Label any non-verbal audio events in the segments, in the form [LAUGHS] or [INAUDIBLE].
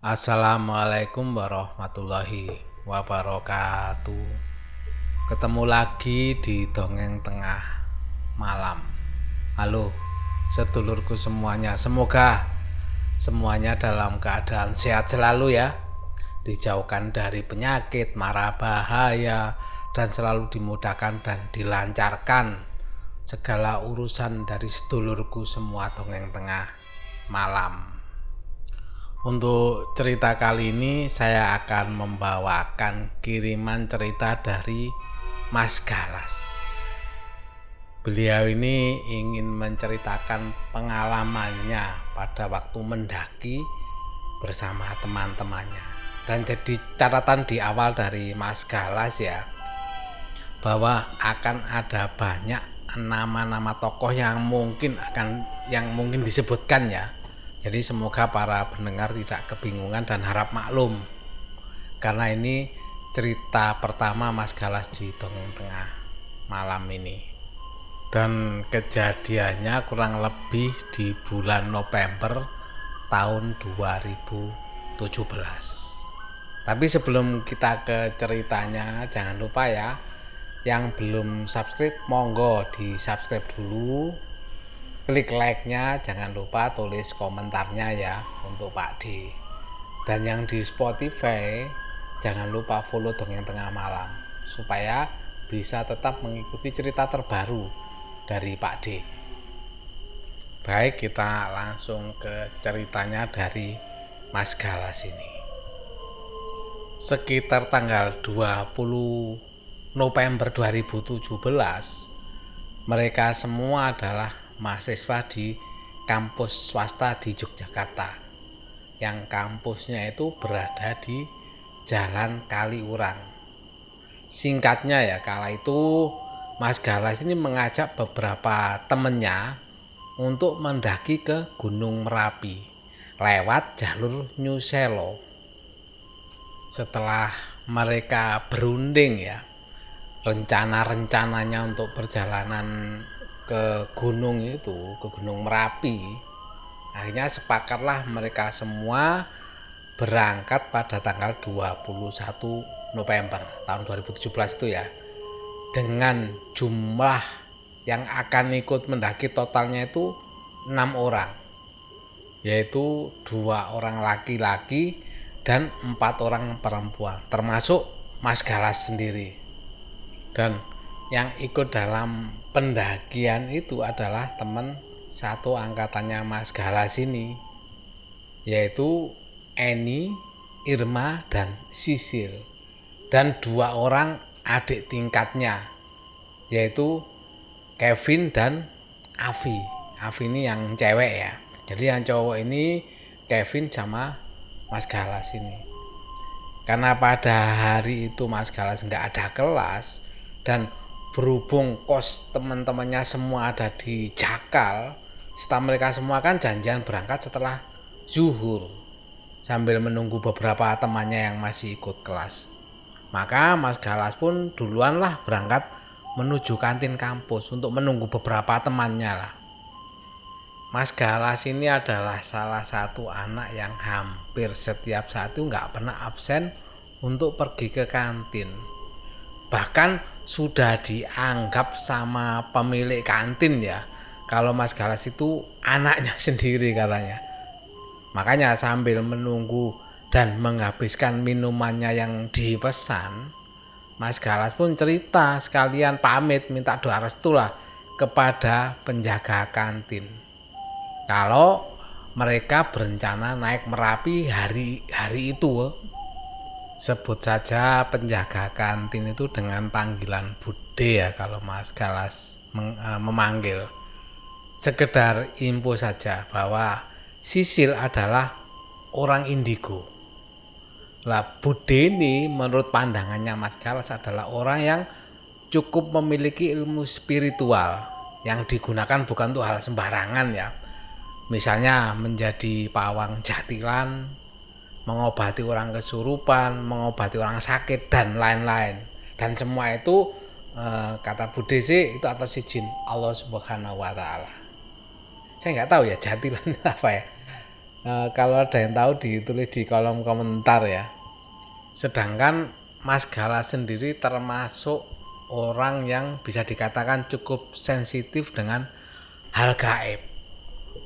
Assalamualaikum warahmatullahi wabarakatuh. Ketemu lagi di dongeng tengah malam. Halo, sedulurku semuanya. Semoga semuanya dalam keadaan sehat selalu ya. Dijauhkan dari penyakit, mara bahaya, dan selalu dimudahkan dan dilancarkan segala urusan dari sedulurku semua dongeng tengah malam. Untuk cerita kali ini saya akan membawakan kiriman cerita dari Mas Galas. Beliau ini ingin menceritakan pengalamannya pada waktu mendaki bersama teman-temannya. Dan jadi catatan di awal dari Mas Galas ya bahwa akan ada banyak nama-nama tokoh yang mungkin akan yang mungkin disebutkan ya jadi semoga para pendengar tidak kebingungan dan harap maklum. Karena ini cerita pertama Mas Galas di Dongeng Tengah malam ini. Dan kejadiannya kurang lebih di bulan November tahun 2017. Tapi sebelum kita ke ceritanya, jangan lupa ya, yang belum subscribe, monggo di subscribe dulu klik like-nya jangan lupa tulis komentarnya ya untuk Pak D. Dan yang di Spotify jangan lupa follow dongeng tengah malam supaya bisa tetap mengikuti cerita terbaru dari Pak D. Baik kita langsung ke ceritanya dari Mas Galas ini. Sekitar tanggal 20 November 2017 mereka semua adalah mahasiswa di kampus swasta di Yogyakarta yang kampusnya itu berada di Jalan Kaliurang. Singkatnya ya, kala itu Mas Galas ini mengajak beberapa temennya untuk mendaki ke Gunung Merapi lewat jalur New Selo. Setelah mereka berunding ya, rencana-rencananya untuk perjalanan ke gunung itu, ke Gunung Merapi. Akhirnya sepakatlah mereka semua berangkat pada tanggal 21 November tahun 2017 itu ya. Dengan jumlah yang akan ikut mendaki totalnya itu enam orang. Yaitu dua orang laki-laki dan empat orang perempuan, termasuk Mas Galas sendiri. Dan yang ikut dalam pendakian itu adalah teman satu angkatannya Mas Galas ini yaitu Eni, Irma dan Sisil dan dua orang adik tingkatnya yaitu Kevin dan Avi. Avi ini yang cewek ya. Jadi yang cowok ini Kevin sama Mas Galas ini. Karena pada hari itu Mas Galas nggak ada kelas dan berhubung kos teman-temannya semua ada di Jakal setelah mereka semua kan janjian berangkat setelah zuhur sambil menunggu beberapa temannya yang masih ikut kelas. Maka Mas Galas pun duluan lah berangkat menuju kantin kampus untuk menunggu beberapa temannya lah. Mas Galas ini adalah salah satu anak yang hampir setiap saat itu nggak pernah absen untuk pergi ke kantin. Bahkan sudah dianggap sama pemilik kantin ya. Kalau Mas Galas itu anaknya [LAUGHS] sendiri katanya. Makanya sambil menunggu dan menghabiskan minumannya yang dipesan Mas Galas pun cerita sekalian pamit minta doa restu lah kepada penjaga kantin. Kalau mereka berencana naik Merapi hari hari itu sebut saja penjaga kantin itu dengan panggilan Bude ya kalau Mas Galas uh, memanggil. Sekedar info saja bahwa Sisil adalah orang indigo. Lah Bude ini menurut pandangannya Mas Galas adalah orang yang cukup memiliki ilmu spiritual yang digunakan bukan untuk hal sembarangan ya. Misalnya menjadi pawang jatilan, mengobati orang kesurupan, mengobati orang sakit dan lain-lain. Dan semua itu eh, kata Bude sih itu atas izin Allah Subhanahu wa taala. Saya nggak tahu ya jatilan [LAUGHS] apa ya. uh, kalau ada yang tahu ditulis di kolom komentar ya sedangkan Mas Gala sendiri termasuk orang yang bisa dikatakan cukup sensitif dengan hal gaib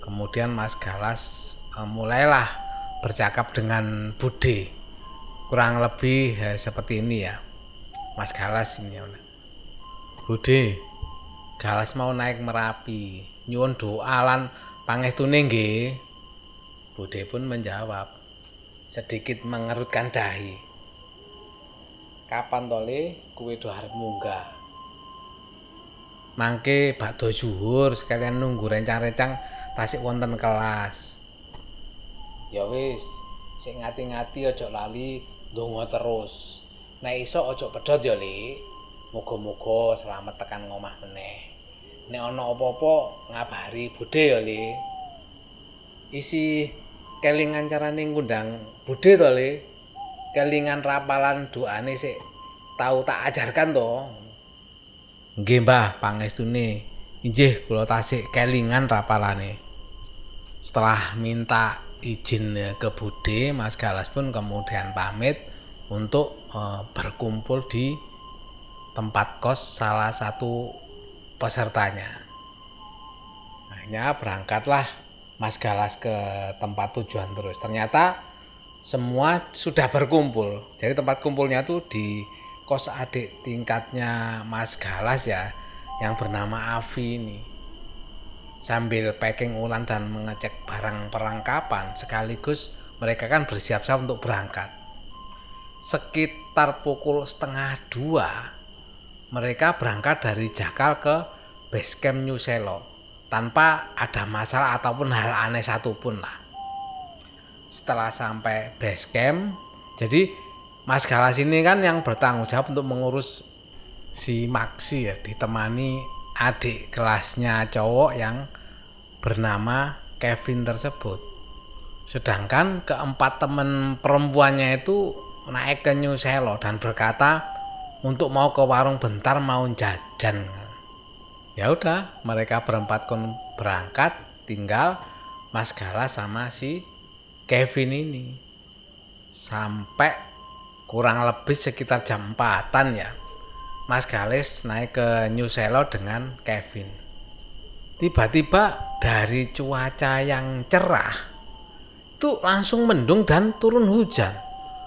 kemudian Mas Galas uh, mulailah bercakap dengan Bude. Kurang lebih ya, seperti ini ya. Mas Galas ini ya Bude Galas mau naik Merapi. Nyuwun doa lan pangestune nggih. Bude pun menjawab sedikit mengerutkan dahi. Kapan tole? Kue do arep munggah. Mangke bakdo zuhur sekalian nunggu rencang-rencang tasik wonten kelas ya wis ngati-ngati aja lali ndonga terus. Nek iso aja pedhot ya li muga-muga selamat tekan ngomah meneh. Nek ana apa-apa ngabari budhe ya isi kelingan carane ngundang budhe to li kelingan rapalan doane sik tau tak ajarkan to. Nggih mbah pangestune. Injih kula tasik kelingan rapalane. Setelah minta izin ke Bude, Mas Galas pun kemudian pamit untuk uh, berkumpul di tempat kos salah satu pesertanya. Akhirnya berangkatlah Mas Galas ke tempat tujuan terus. Ternyata semua sudah berkumpul. Jadi tempat kumpulnya tuh di kos adik tingkatnya Mas Galas ya, yang bernama Avi ini sambil packing ulang dan mengecek barang perlengkapan sekaligus mereka kan bersiap-siap untuk berangkat. Sekitar pukul setengah dua mereka berangkat dari Jakal ke base camp New Selo tanpa ada masalah ataupun hal aneh satupun lah. Setelah sampai base camp jadi Mas Galas ini kan yang bertanggung jawab untuk mengurus si Maxi ya ditemani adik kelasnya cowok yang bernama Kevin tersebut. Sedangkan keempat teman perempuannya itu naik ke New Selo dan berkata untuk mau ke warung bentar mau jajan. Ya udah, mereka berempat kon berangkat, tinggal Mas Gala sama si Kevin ini. Sampai kurang lebih sekitar jam 4 ya Mas Galis naik ke New Selo dengan Kevin. Tiba-tiba dari cuaca yang cerah itu langsung mendung dan turun hujan.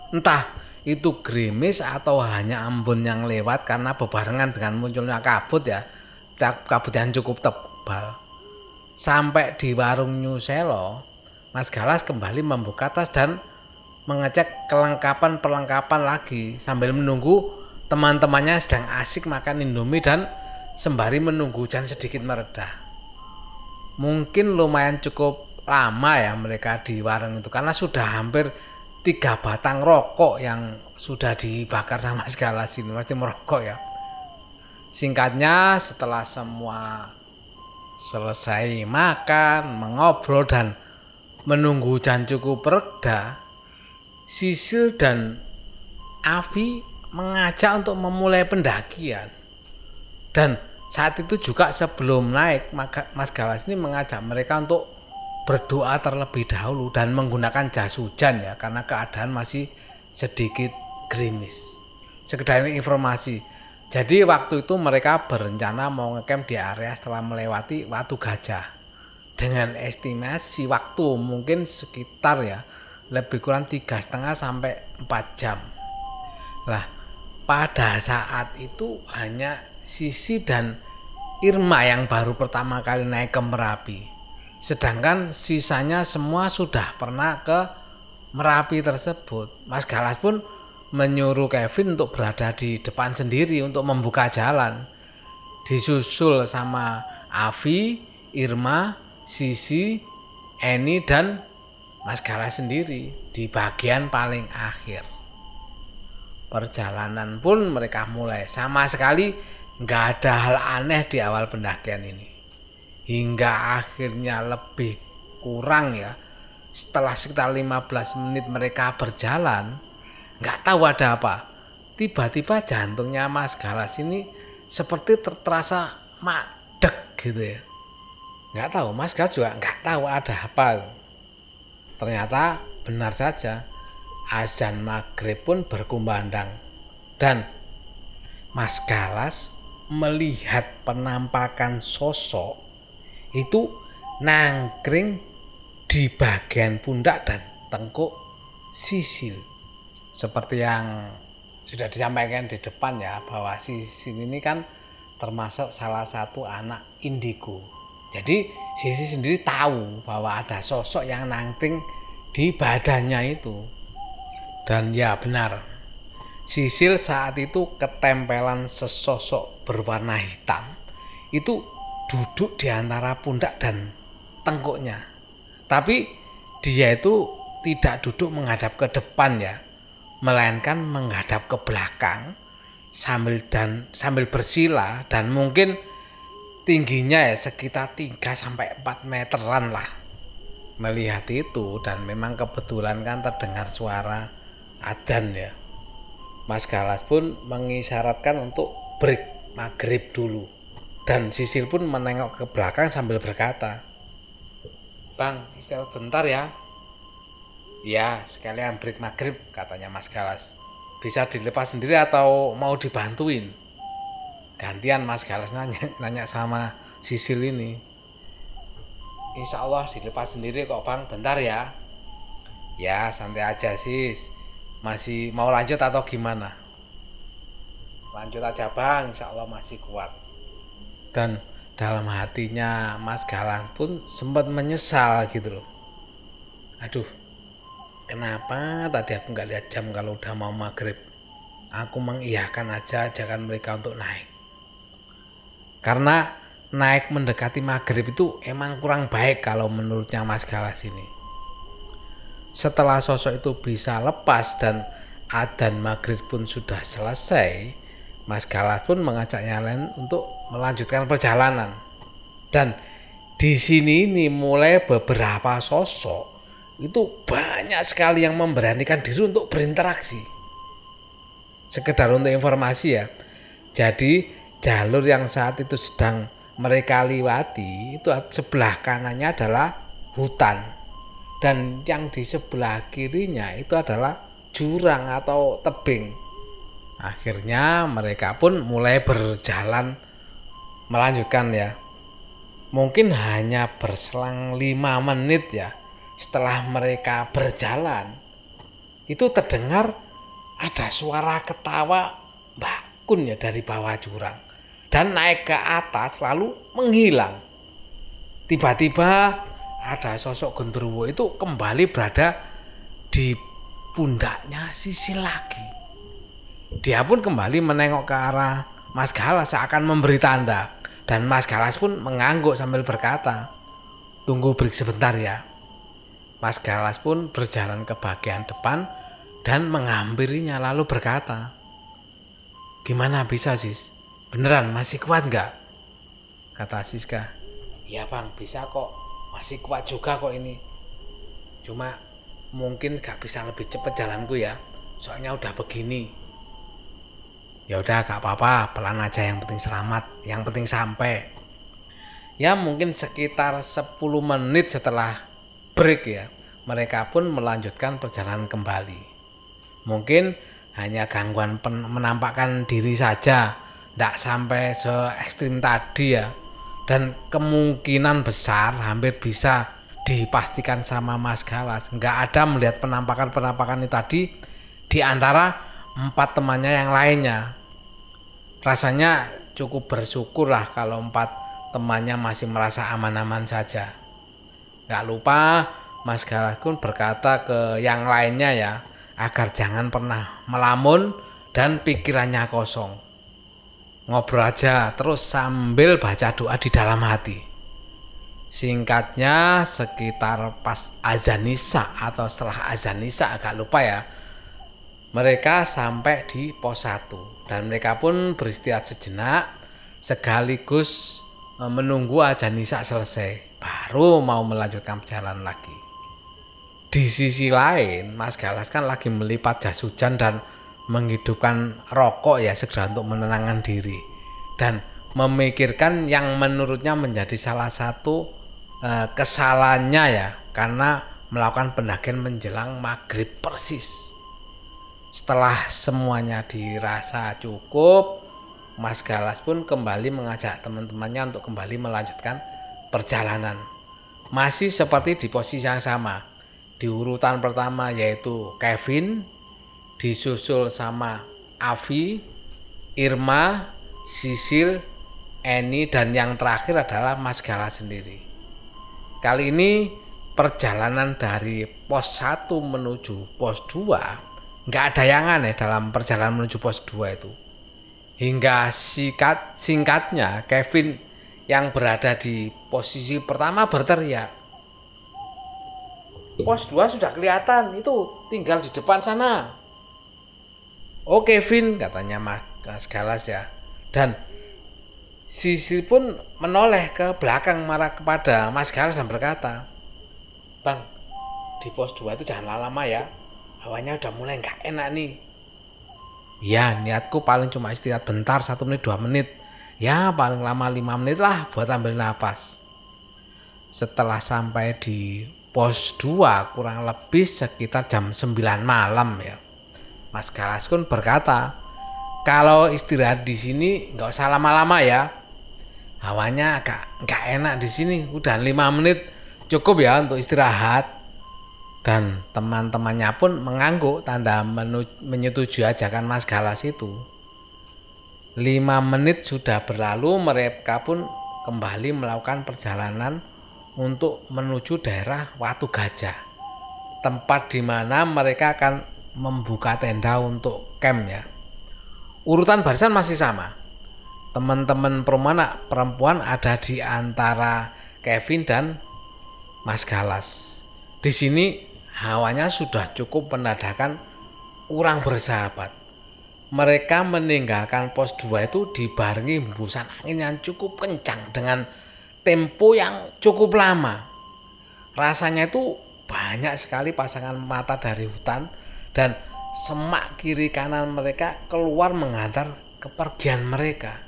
Entah itu gerimis atau hanya ambon yang lewat karena bebarengan dengan munculnya kabut ya. Kabut yang cukup tebal. Sampai di warung New Selo, Mas Galas kembali membuka tas dan mengecek kelengkapan perlengkapan lagi sambil menunggu teman-temannya sedang asik makan indomie dan sembari menunggu hujan sedikit mereda. Mungkin lumayan cukup lama ya mereka di warung itu karena sudah hampir tiga batang rokok yang sudah dibakar sama [LAUGHS] segala sini masih merokok ya. Singkatnya setelah semua selesai makan, mengobrol dan menunggu hujan cukup reda, Sisil dan Avi mengajak untuk memulai pendakian. Dan saat itu juga sebelum naik, Mas Galas ini mengajak mereka untuk berdoa terlebih dahulu dan menggunakan jas hujan ya, karena keadaan masih sedikit gerimis. Sekedar informasi. Jadi waktu itu mereka berencana mau ngecamp di area setelah melewati Watu Gajah. Dengan estimasi waktu mungkin sekitar ya lebih kurang tiga setengah sampai 4 jam. Lah, pada saat itu hanya Sisi dan Irma yang baru pertama kali naik ke Merapi. Sedangkan sisanya semua sudah pernah ke Merapi tersebut. Mas Galas pun menyuruh Kevin untuk berada di depan sendiri untuk membuka jalan. Disusul sama Avi, Irma, Sisi, Eni dan Mas Galas sendiri di bagian paling akhir perjalanan pun mereka mulai. Sama sekali nggak ada hal aneh di awal pendakian ini. Hingga akhirnya lebih kurang ya setelah sekitar 15 menit mereka berjalan nggak tahu ada apa. Tiba-tiba jantungnya Mas Galas ini seperti terasa madek gitu ya. Nggak tahu Mas Galas juga nggak tahu ada apa. Ternyata benar saja azan maghrib pun berkumandang. Dan Mas Galas melihat penampakan sosok itu nangkring di bagian pundak dan tengkuk sisil. Seperti yang sudah disampaikan di depan ya bahwa sisil ini kan termasuk salah satu anak indigo. Jadi Sisi sendiri tahu bahwa ada sosok yang nangkring di badannya itu. Dan ya benar, Sisil saat itu ketempelan sesosok berwarna hitam itu duduk di antara pundak dan tengkuknya. Tapi dia itu tidak duduk menghadap ke depan ya, melainkan menghadap ke belakang sambil dan sambil bersila dan mungkin tingginya ya sekitar 3 sampai 4 meteran lah melihat itu dan memang kebetulan kan terdengar suara adan ya. Mas Galas pun mengisyaratkan untuk break maghrib dulu. Dan Sisil pun menengok ke belakang sambil berkata Bang istirahat bentar ya. Ya sekalian break maghrib katanya Mas Galas. Bisa dilepas sendiri atau mau dibantuin? Gantian Mas Galas nanya nanya sama Sisil ini. Insya Allah dilepas sendiri kok Bang. Bentar ya. Ya santai aja sis masih mau lanjut atau gimana? Lanjut aja Bang. Insya Allah masih kuat. Dan dalam hatinya Mas Galang pun sempat menyesal gitu loh. Aduh kenapa? Tadi aku nggak lihat jam kalau udah mau maghrib. Aku mengiyakan aja ajakan mereka untuk naik. Karena naik mendekati maghrib itu emang kurang baik kalau menurutnya Mas Galas ini. Setelah sosok itu bisa lepas dan adan maghrib pun sudah selesai, Mas Galas pun mengajak yang lain untuk melanjutkan perjalanan. Dan di sini ini mulai beberapa sosok itu banyak sekali yang memberanikan diri untuk berinteraksi. Sekedar untuk informasi ya. Jadi jalur yang saat itu sedang mereka lewati itu sebelah kanannya adalah hutan dan yang di sebelah kirinya itu adalah jurang atau tebing. Akhirnya mereka pun mulai berjalan melanjutkan ya. Mungkin hanya berselang lima menit ya setelah mereka berjalan itu terdengar ada suara ketawa bakun ya dari bawah jurang dan naik ke atas lalu menghilang. Tiba-tiba ada sosok genderuwo itu kembali berada di pundaknya sisi lagi. Dia pun kembali menengok ke arah Mas Galas seakan memberi tanda dan Mas Galas pun mengangguk sambil berkata, "Tunggu break sebentar ya." Mas Galas pun berjalan ke bagian depan dan menghampirinya lalu berkata, "Gimana bisa, Sis?" Beneran masih kuat nggak? Kata Siska. Iya bang bisa kok. Masih kuat juga kok ini. Cuma mungkin gak bisa lebih cepat jalanku ya. Soalnya udah begini. Ya udah gak apa-apa, pelan aja yang penting selamat, yang penting sampai. Ya mungkin sekitar 10 menit setelah break ya, mereka pun melanjutkan perjalanan kembali. Mungkin hanya gangguan menampakkan diri saja tidak sampai se ekstrim tadi ya dan kemungkinan besar hampir bisa dipastikan sama Mas Galas. Nggak ada melihat penampakan-penampakan ini tadi di antara empat temannya yang lainnya. Rasanya cukup bersyukur lah kalau empat temannya masih merasa aman-aman saja. Nggak lupa Mas Galas pun berkata ke yang lainnya ya agar jangan pernah melamun dan pikirannya kosong ngobrol aja terus sambil baca doa di dalam hati. Singkatnya sekitar pas azan nisa atau setelah azan nisa agak lupa ya. Mereka sampai di pos 1 dan mereka pun beristirahat sejenak sekaligus e, menunggu azan nisa selesai baru mau melanjutkan perjalanan lagi. Di sisi lain, Mas Galas kan lagi melipat jas hujan dan menghidupkan rokok ya segera untuk menenangkan diri dan memikirkan yang menurutnya menjadi salah satu uh, kesalahannya ya karena melakukan pendakian menjelang maghrib persis. Setelah semuanya dirasa cukup, Mas Galas pun kembali mengajak teman-temannya untuk kembali melanjutkan perjalanan. Masih seperti di posisi yang sama. Di urutan pertama yaitu Kevin, disusul sama Avi, Irma, Sisil, Eni, dan yang terakhir adalah Mas Galas sendiri. Kali ini perjalanan dari pos 1 menuju pos 2 nggak ada yang aneh dalam perjalanan menuju pos 2 itu. Hingga singkat, singkatnya Kevin yang berada di posisi pertama berteriak. Pos 2 sudah kelihatan, itu tinggal di depan sana. Oh Kevin, katanya Mas Galas ya. Dan Sisi pun menoleh ke belakang marah kepada Mas Galas dan berkata, Bang, di pos 2 itu jangan lama ya. Hawanya udah mulai nggak enak nih. Ya, niatku paling cuma istirahat bentar, satu menit, dua menit. Ya, paling lama lima menit lah buat ambil nafas. Setelah sampai di pos 2 kurang lebih sekitar jam 9 malam ya. Mas Galas pun berkata, kalau istirahat di sini nggak usah lama-lama ya. Hawanya agak nggak enak di sini. Udah lima menit cukup ya untuk istirahat dan teman-temannya pun mengangguk tanda menyetujui ajakan Mas Galas itu. Lima menit sudah berlalu mereka pun kembali melakukan perjalanan untuk menuju daerah Watu Gajah. Tempat di mana mereka akan membuka tenda untuk camp ya. Urutan barisan masih sama. Teman-teman perempuan perempuan ada di antara Kevin dan Mas Galas. Di sini hawanya sudah cukup menandakan kurang bersahabat. Mereka meninggalkan pos 2 itu dibarengi hembusan angin yang cukup kencang dengan tempo yang cukup lama. Rasanya itu banyak sekali pasangan mata dari hutan dan semak kiri kanan mereka keluar mengantar kepergian mereka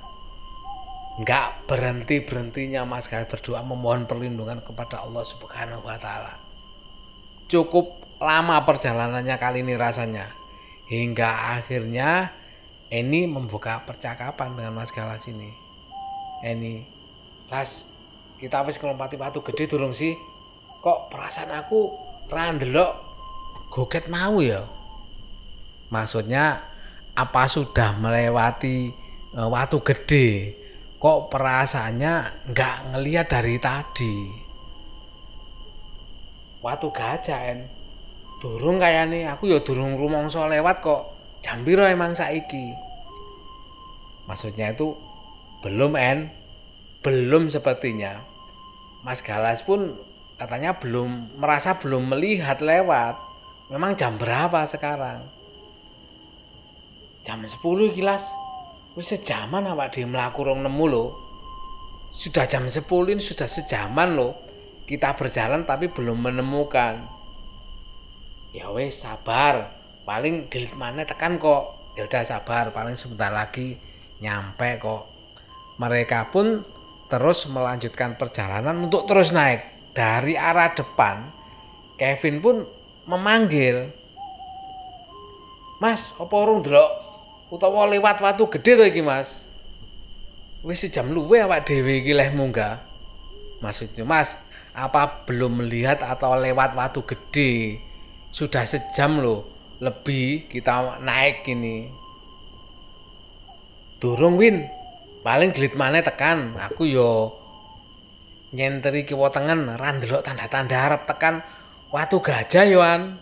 nggak berhenti berhentinya Mas Galis berdoa memohon perlindungan kepada Allah Subhanahu Wa Taala. Cukup lama perjalanannya kali ini rasanya hingga akhirnya Eni membuka percakapan dengan Mas Galas ini. Eni, Las, kita habis kelompati batu gede durung sih? Kok perasaan aku randelok goget mau ya? Maksudnya apa sudah melewati uh, watu gede? Kok perasaannya nggak ngelihat dari tadi? Watu gajah en. Durung kayak nih aku ya durung rumongso lewat kok. Jambiro emang saiki? Maksudnya itu belum en. Belum sepertinya. Mas Galas pun katanya belum merasa belum melihat lewat. Memang jam berapa sekarang jam 10 kilas Wis sejaman awak dhewe mlaku rong nemu lho. Sudah jam 10 ini sudah sejaman loh. Kita berjalan tapi belum menemukan. Ya wes sabar. Paling gelit mana tekan kok. Ya udah sabar, paling sebentar lagi nyampe kok. Mereka pun terus melanjutkan perjalanan untuk terus naik dari arah depan. Kevin pun memanggil, Mas, apa urung delok utawa lewat watu gede to iki Mas? Wis jam luwe awak dhewe iki leh munggah. Maksudnya Mas apa belum melihat atau lewat watu gede? Sudah sejam loh lebih kita naik ini durung win. Paling gelit mana tekan. Aku yo nyenteri kiwa tengen randelok tanda-tanda harap tekan. Watu gajah yoan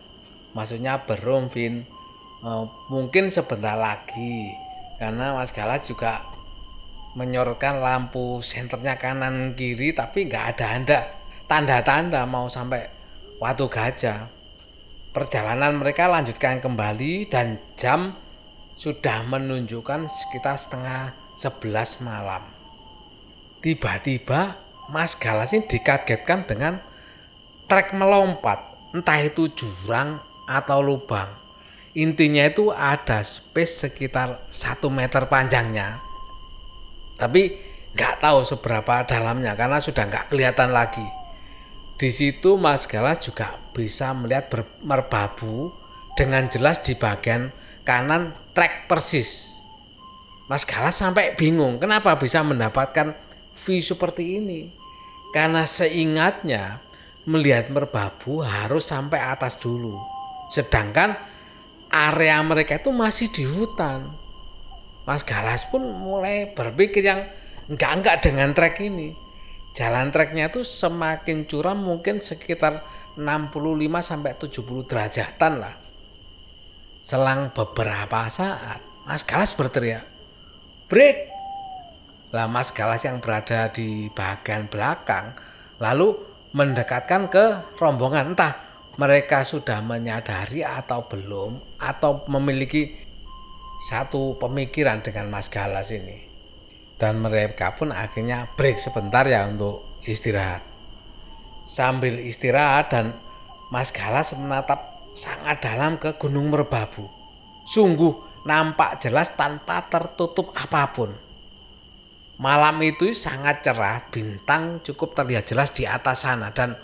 maksudnya berum Oh, mungkin sebentar lagi karena Mas Galas juga menyorotkan lampu senternya kanan kiri tapi nggak ada anda tanda-tanda mau sampai Watu Gajah. Perjalanan mereka lanjutkan kembali dan jam sudah menunjukkan sekitar setengah sebelas malam. Tiba-tiba Mas Galas ini dikagetkan dengan trek melompat, entah itu jurang atau lubang intinya itu ada space sekitar satu meter panjangnya tapi nggak tahu seberapa dalamnya karena sudah nggak kelihatan lagi Di situ Mas Galas juga bisa melihat merbabu dengan jelas di bagian kanan trek persis. Mas Galas sampai bingung kenapa bisa mendapatkan view seperti ini. Karena seingatnya melihat merbabu harus sampai atas dulu. Sedangkan area mereka itu masih di hutan. Mas Galas pun mulai berpikir yang enggak-enggak dengan trek ini jalan treknya itu semakin curam mungkin sekitar 65 sampai 70 derajatan lah. Selang beberapa saat, Mas Galas berteriak, "Break!" Lah Mas Galas yang berada di bagian belakang lalu mendekatkan ke rombongan entah mereka sudah menyadari atau belum atau memiliki satu pemikiran dengan Mas Galas ini dan mereka pun akhirnya break sebentar ya untuk istirahat. Sambil istirahat dan Mas Galas menatap sangat dalam ke Gunung Merbabu. Sungguh nampak jelas tanpa tertutup apa pun. Malam itu sangat cerah, bintang cukup terlihat jelas di atas sana dan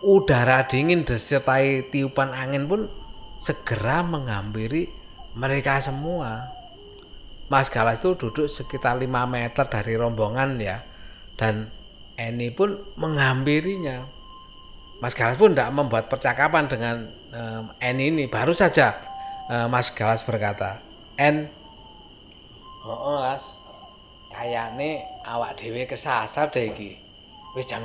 udara dingin disertai tiupan angin pun segera menghampiri mereka semua. Mas Galas itu duduk sekitar 5 meter dari rombongan ya. Dan Eni pun menghampirinya. Mas Galas pun tidak membuat percakapan dengan um, Eni ini. Baru saja uh, Mas Galas berkata, En, oh, oh las, kayaknya awak dewe kesasar deh iki. Wis jam.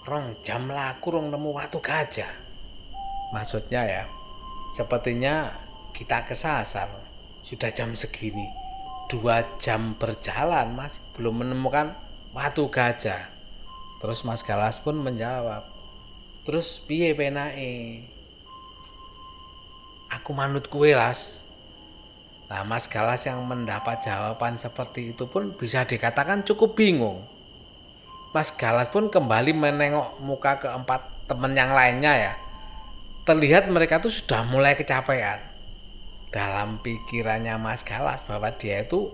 Rong jam laku rong nemu watu gajah. Maksudnya ya, sepertinya kita kesasar. Sudah jam segini. Dua jam berjalan masih belum menemukan watu gajah. Terus Mas Galas pun menjawab terus piye penake? Aku manut kue las. Nah Mas Galas yang mendapat jawaban seperti itu pun bisa dikatakan cukup bingung Mas Galas pun kembali menengok muka keempat teman yang lainnya ya terlihat mereka tuh sudah mulai kecapean dalam pikirannya Mas Galas bahwa dia itu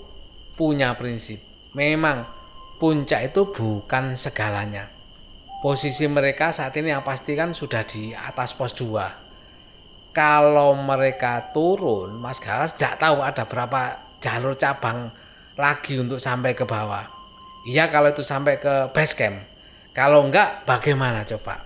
punya prinsip. Memang puncak itu bukan segalanya. Posisi mereka saat ini yang pasti kan sudah di atas pos 2. Kalau mereka turun, Mas Galas tidak tahu ada berapa jalur cabang lagi untuk sampai ke bawah. Iya kalau itu sampai ke base camp. Kalau enggak bagaimana coba?